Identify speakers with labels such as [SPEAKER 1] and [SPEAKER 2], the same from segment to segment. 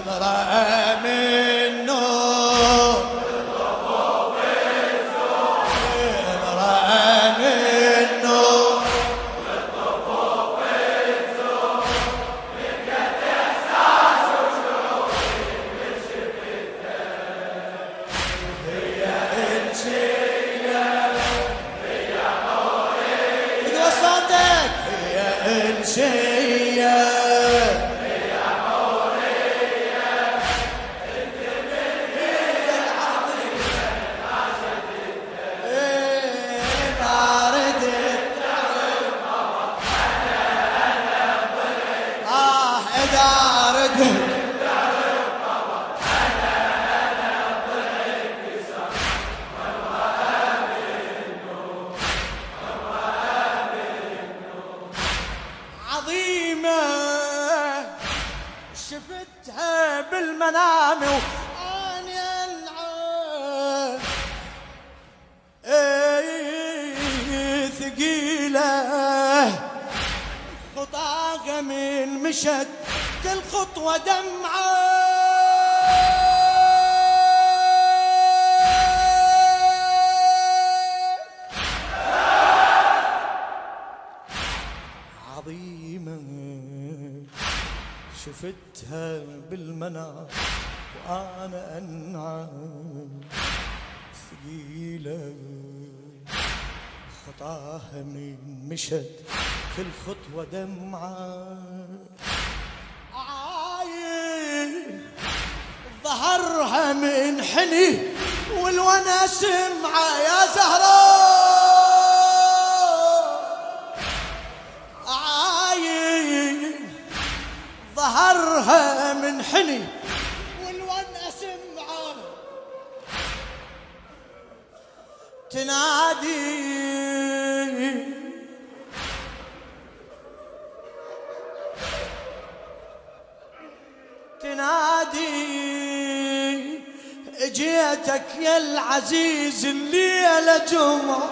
[SPEAKER 1] امرأة مشت كل خطوة دمعة. عظيمة شفتها بالمنام وأنا أنعم ثقيلة خطاها من مشت كل خطوة دمعة. عايل ظهرها من حني والوانا سمعة يا زهراء عايل ظهرها من حني والوانا سمعة. تنادي اجيتك يا العزيز الليلة جمعة.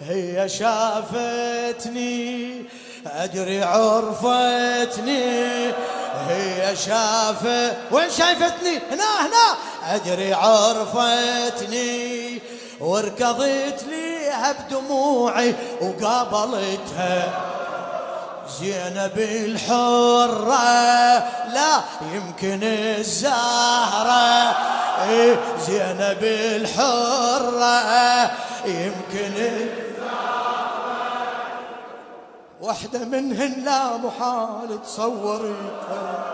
[SPEAKER 1] هي شافتني أدري عرفتني. هي شافت وين شايفتني؟ هنا هنا. أدري عرفتني. وركضت ليها بدموعي وقابلتها. زينب الحرة لا يمكن الزهرة. زينب الحرة يمكن واحدة منهن لا محال تصورتها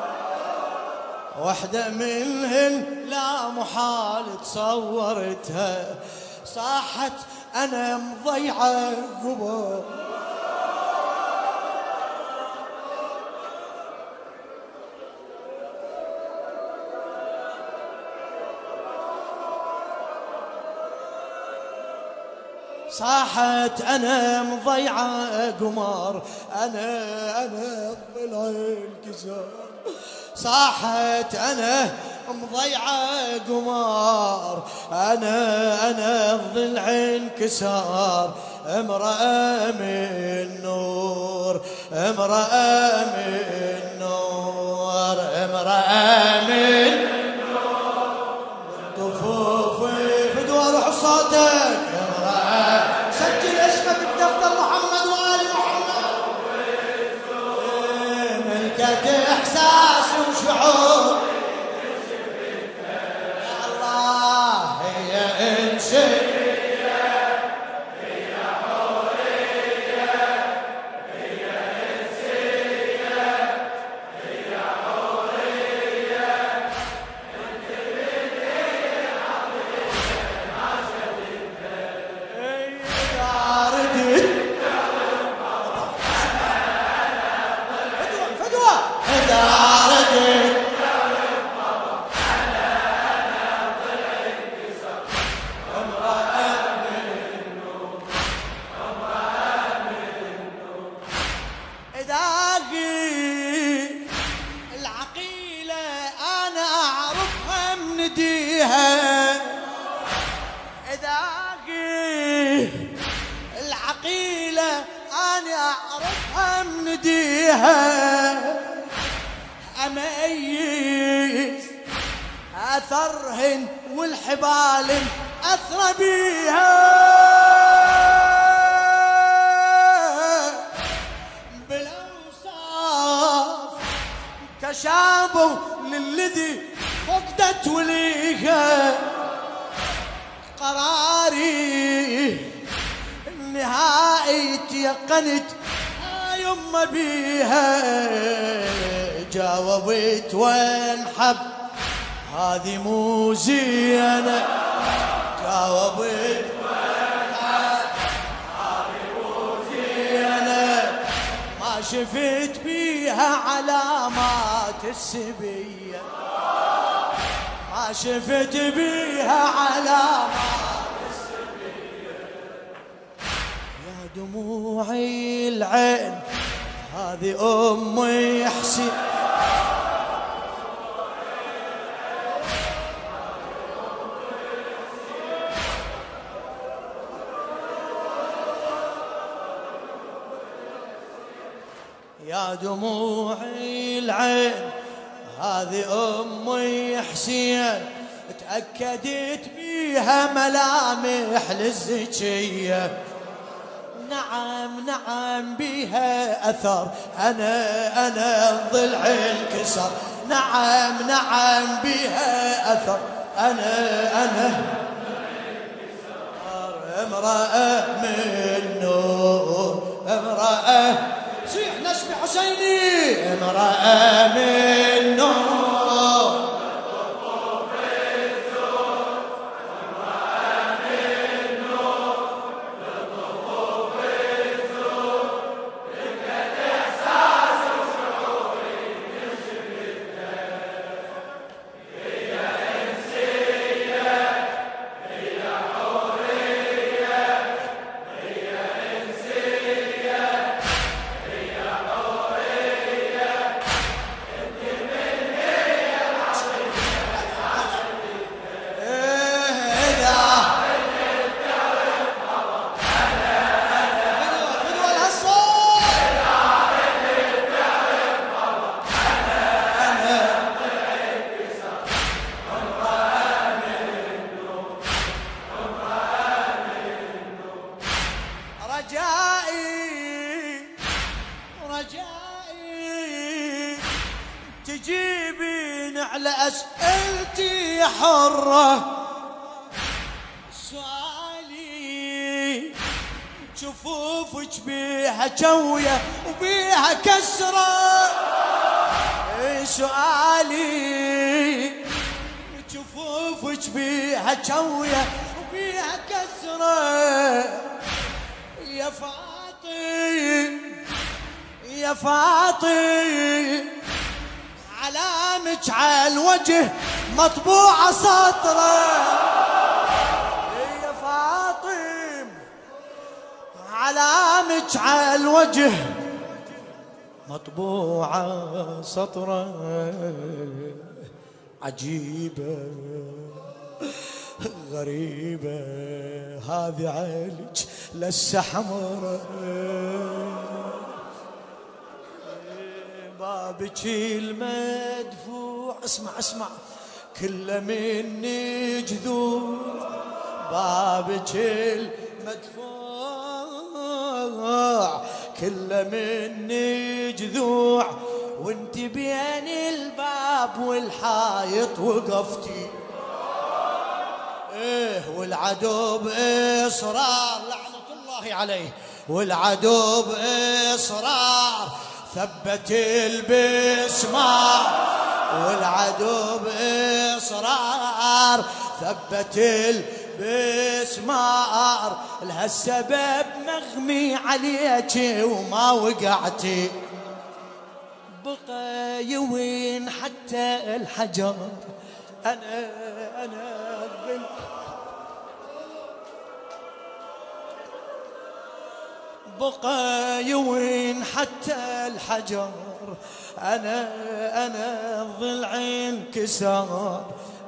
[SPEAKER 1] واحدة منهن لا محال تصورتها. صاحت أنا مضيعة قبل صاحت أنا مضيعة قمار أنا أنا ضلع الكسار صاحت أنا مضيعة قمار أنا أنا ضلع انكسار امرأة من نور امرأة من نور امرأة من والحبال أثر بيها. بالأوصاف تشابه للذي فقدت وليها. قراري النهائي تيقنت يما بيها. جاوبت وين حب هذه مو زينة. جاوبت ما شفت بيها علامات السبية. ما شفت بيها علامات السبية. يا دموعي العين هذه أمي حسين يا دموعي العين. هذه أمي حسين تأكدت بيها ملامح للزكية. نعم نعم بها أثر. أنا أنا الضلع انكسر نعم نعم بها أثر. أنا أنا أمرأة من نور. أمرأة حسيني امرأة من أسئلتي حرة سؤالي جفوفك بيها جوية وبيها كسرة. سؤالي جفوفك بيها جوية وبيها كسرة. يا فاطم يا فاطم. علامك على الوجه مطبوعة سطرة يا فاطم؟ علامك على الوجه مطبوعة سطرة عجيبة غريبة هذه عالج لسه حمرة بابك المدفوع اسمع اسمع. كله مني جذوع. بابك المدفوع كله مني جذوع. وانت بين الباب والحايط وقفتي. إيه والعدو باصرار لعنة الله عليه. والعدو باصرار ثبت البسمار والعدو بإصرار. ثبت البسمار لهالسبب مغمي عليك وما وقعتي بقى يوين حتى الحجر. أنا أنا بقى يوين حتى الحجر. أنا أنا الضلع انكسر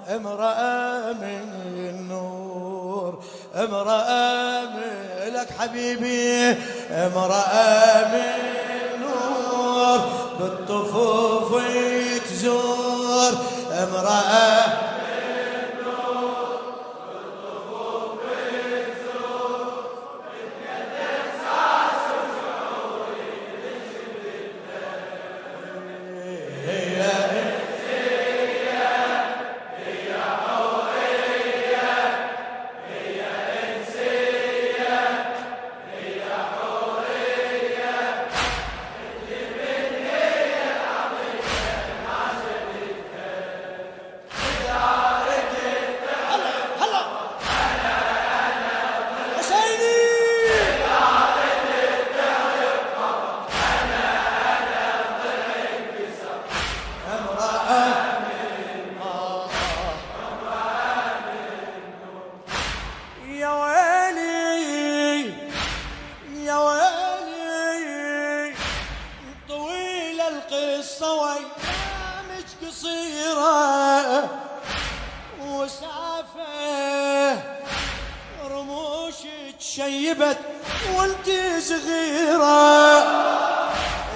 [SPEAKER 1] امرأة من نور. امرأة من لك حبيبي. امرأة من نور. بالطفوف تزور. امرأة شيبت وانت صغيرة.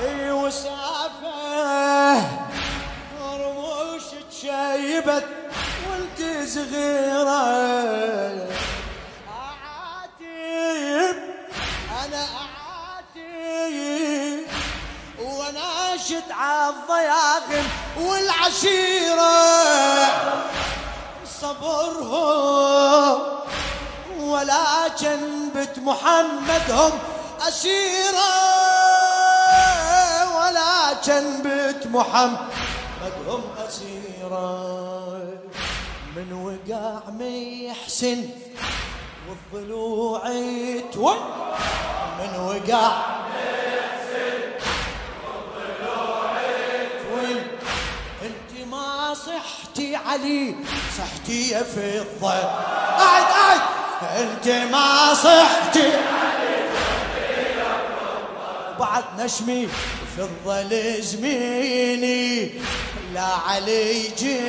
[SPEAKER 1] أي وسافة. رموشك شيبت وانت صغيرة. أعاتب أنا أعاتب. وناشد عالضياغم والعشيرة. صبرهم. ولكن بت محمد هم أسيرة ولكن بت محمد هم أسيرة من وقع محسن والضلوع تول من وقع انت ما صحتي علي صحتي قاعد قاعد انت ما صحتي بعد نشمي فضة لزميني لا علي جي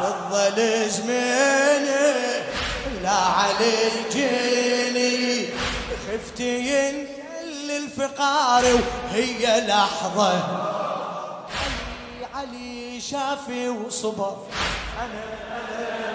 [SPEAKER 1] فضة لزميني لا علي جيني خفتي ينزل الفقار وهي لحظة. علي علي شافي وصبر. أنا امرأة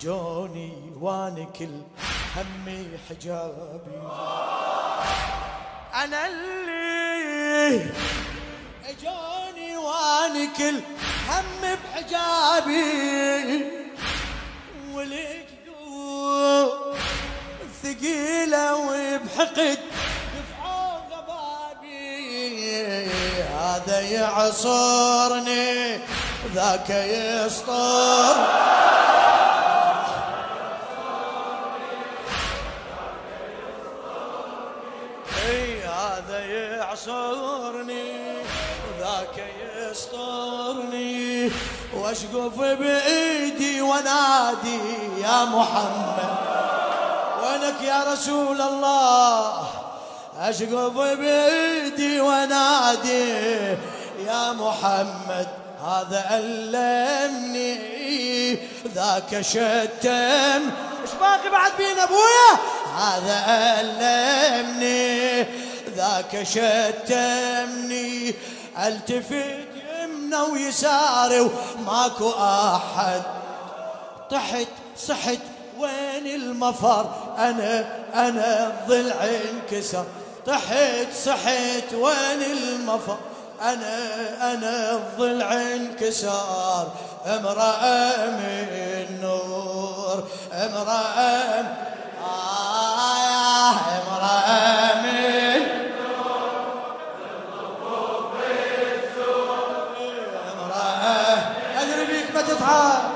[SPEAKER 1] جوني وأنا كل همي حجابي. أنا اللي اجوني وأنا كل هم بحجابي. والجدود ثقيلة وبحقد دفعوا غبابي. هذا يعصرني ذاك يسطر. يعصرني وذاك يسطرني. واشقف بإيدي ونادي يا محمد وينك يا رسول الله؟ اشقف بإيدي ونادي يا محمد هذا ألمني ذاك شتم. إيش باقي بعد بين ابويا؟ هذا ألمني ذاك شتمني. ألتفت يمنى ويساري وماكو أحد. طحت صحت وين المفر؟ أنا أنا الضلع انكسر. طحت صحت وين المفر؟ أنا أنا الضلع انكسر. امرأة من نور امرأة آه 就他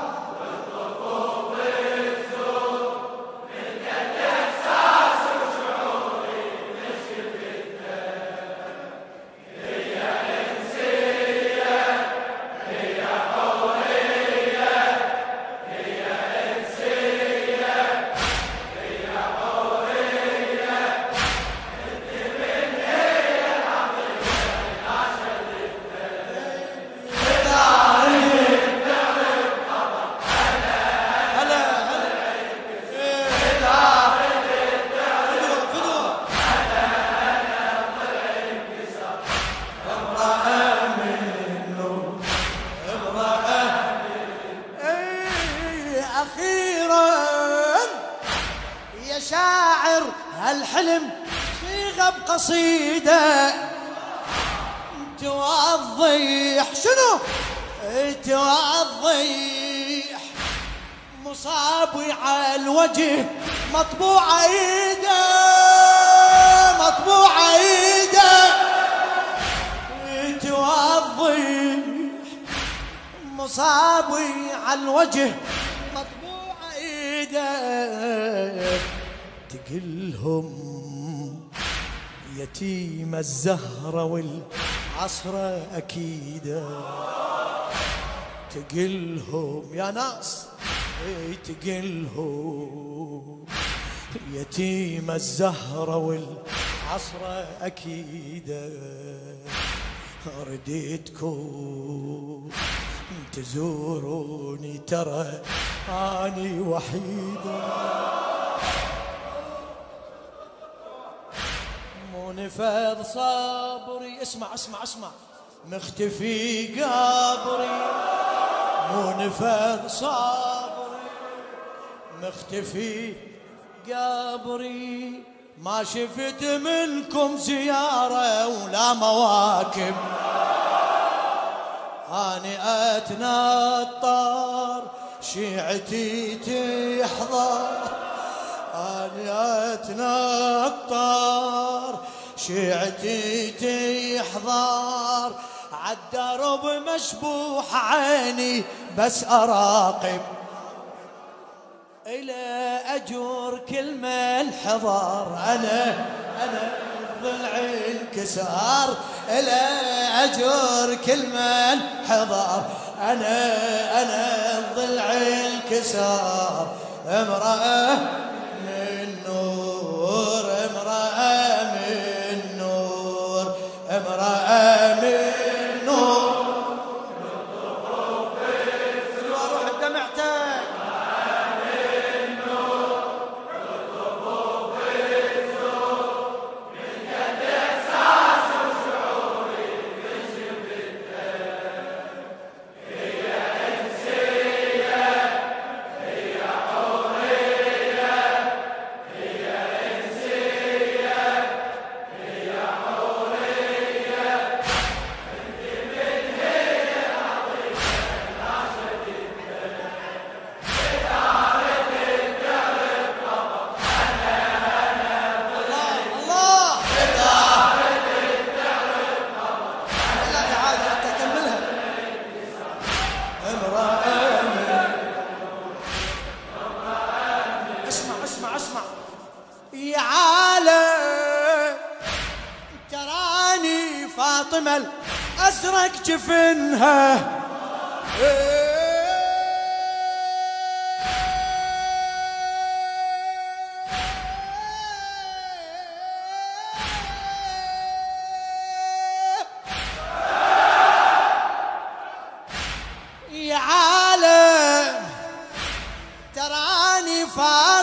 [SPEAKER 1] الحلم صيغة بقصيدة توضيح شنو؟ توضيح. مصاب على الوجه مطبوع إيده مطبوع إيده. توضيح. مصابي على الوجه مطبوع إيده. تقلهم يتيم الزهرة والعصرة أكيدة تقلهم يا ناس تقلهم؟ يتيم الزهرة والعصرة أكيدة رديتكم تزوروني ترى أني وحيده نفذ صبري اسمع اسمع اسمع. مختفي قبري مو نفذ صبري مختفي قبري ما شفت منكم زيارة ولا مواكب. أني أتنطر شيعتي تحضر. أني أتنطر شيعتي تحضر عالدرب مشبوح عيني بس أراقب. إلى أجور كل حضر أنا أنا ضلع انكسار إلى أجور كل حضر أنا أنا ضلع انكسار امرأة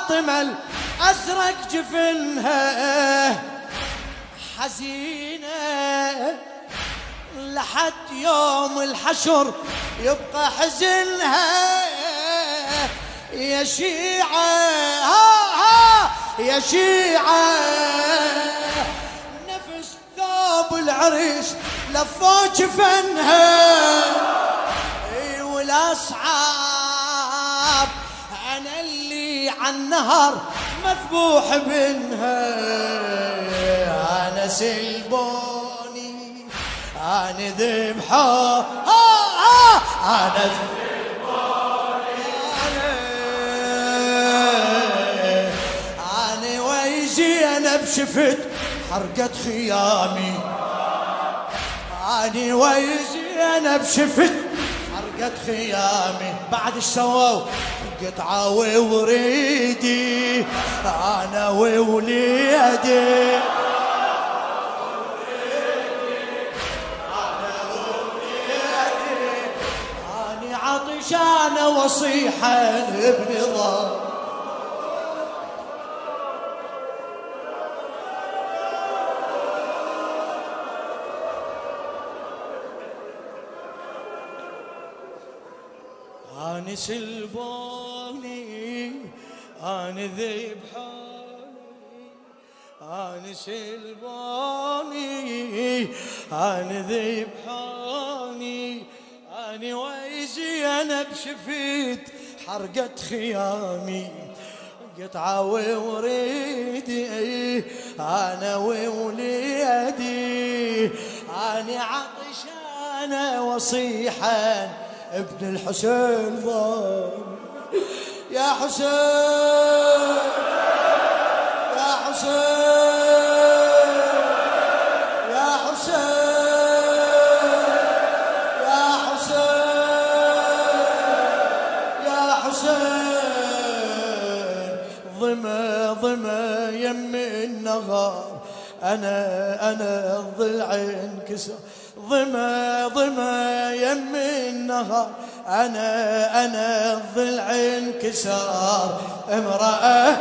[SPEAKER 1] فاطمة الأزرق جفنها حزينة لحد يوم الحشر يبقى حزنها. يا شيعة ها ها يا شيعة. نفس ثوب العريس لفوا جفنها. والاصعاب اللي عالنهر مذبوح منها. أنا سلبوني أنا ذبحه. أنا أنا ويزي أنا بشفت حرقت خيامي. أنا ويزي أنا بشفت حرقت خيامي بعد إيش سووا قطعة ووريدي أنا ووليدي. عطشانة وصيحة بنظام أنا سلبوني أنا ذبحوني أنا سلباني أنا ذبحاني أنا ويزي أنا بشفيت حرقت خيامي. قطعة ووريدي أنا ووليدي أنا عطشانة وصيحا ابن الحسين ضام يا حسين يا حسين يا حسين يا حسين يا حسين. ظمأ ظمأ يم النهار أنا أنا الضلع انكسر ظما ظما يم النهار أنا أنا الضلع انكسار امرأة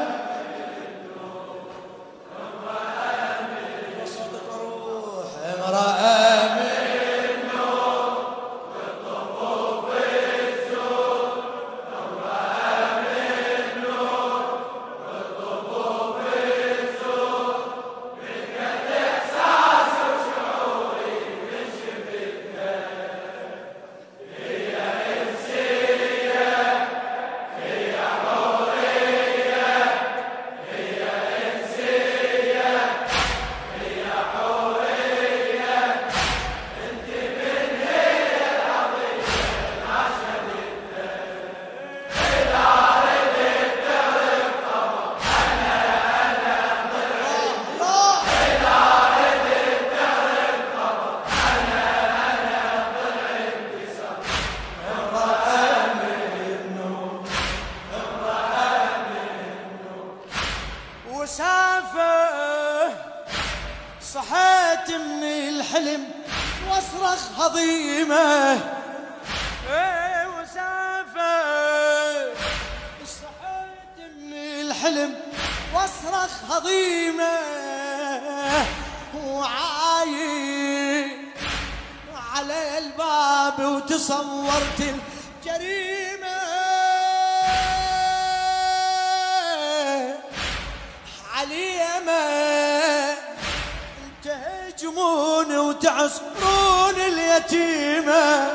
[SPEAKER 1] اليتيمة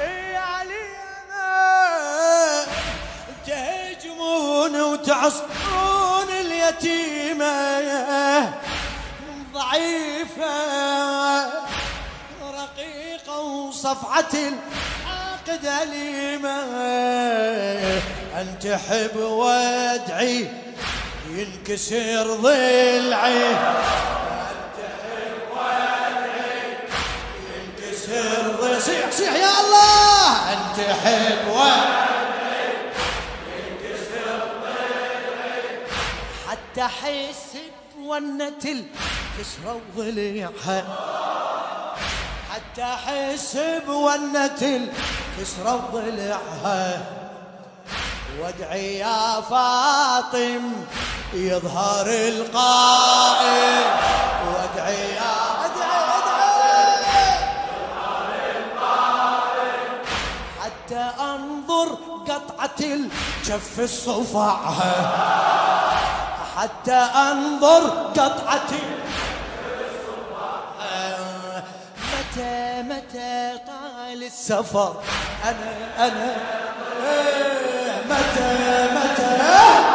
[SPEAKER 1] اي تهجمون وتعصرون اليتيمة ضعيفة. رقيقة وصفعة العاقد أليمة. أن تحب وادعي ينكسر ضلعي. ضلعي صيح صيح يا الله! أن تحب وادعي ينكسر ضلعي حتى حس بونة الكسرة وضلعها حتى احس بونة الكسرة وضلعها وادعي يا فاطم يظهر القائم. قطعة الجف الصفعها حتى أنظر قطعة متى متى طال السفر. أنا أنا متى متى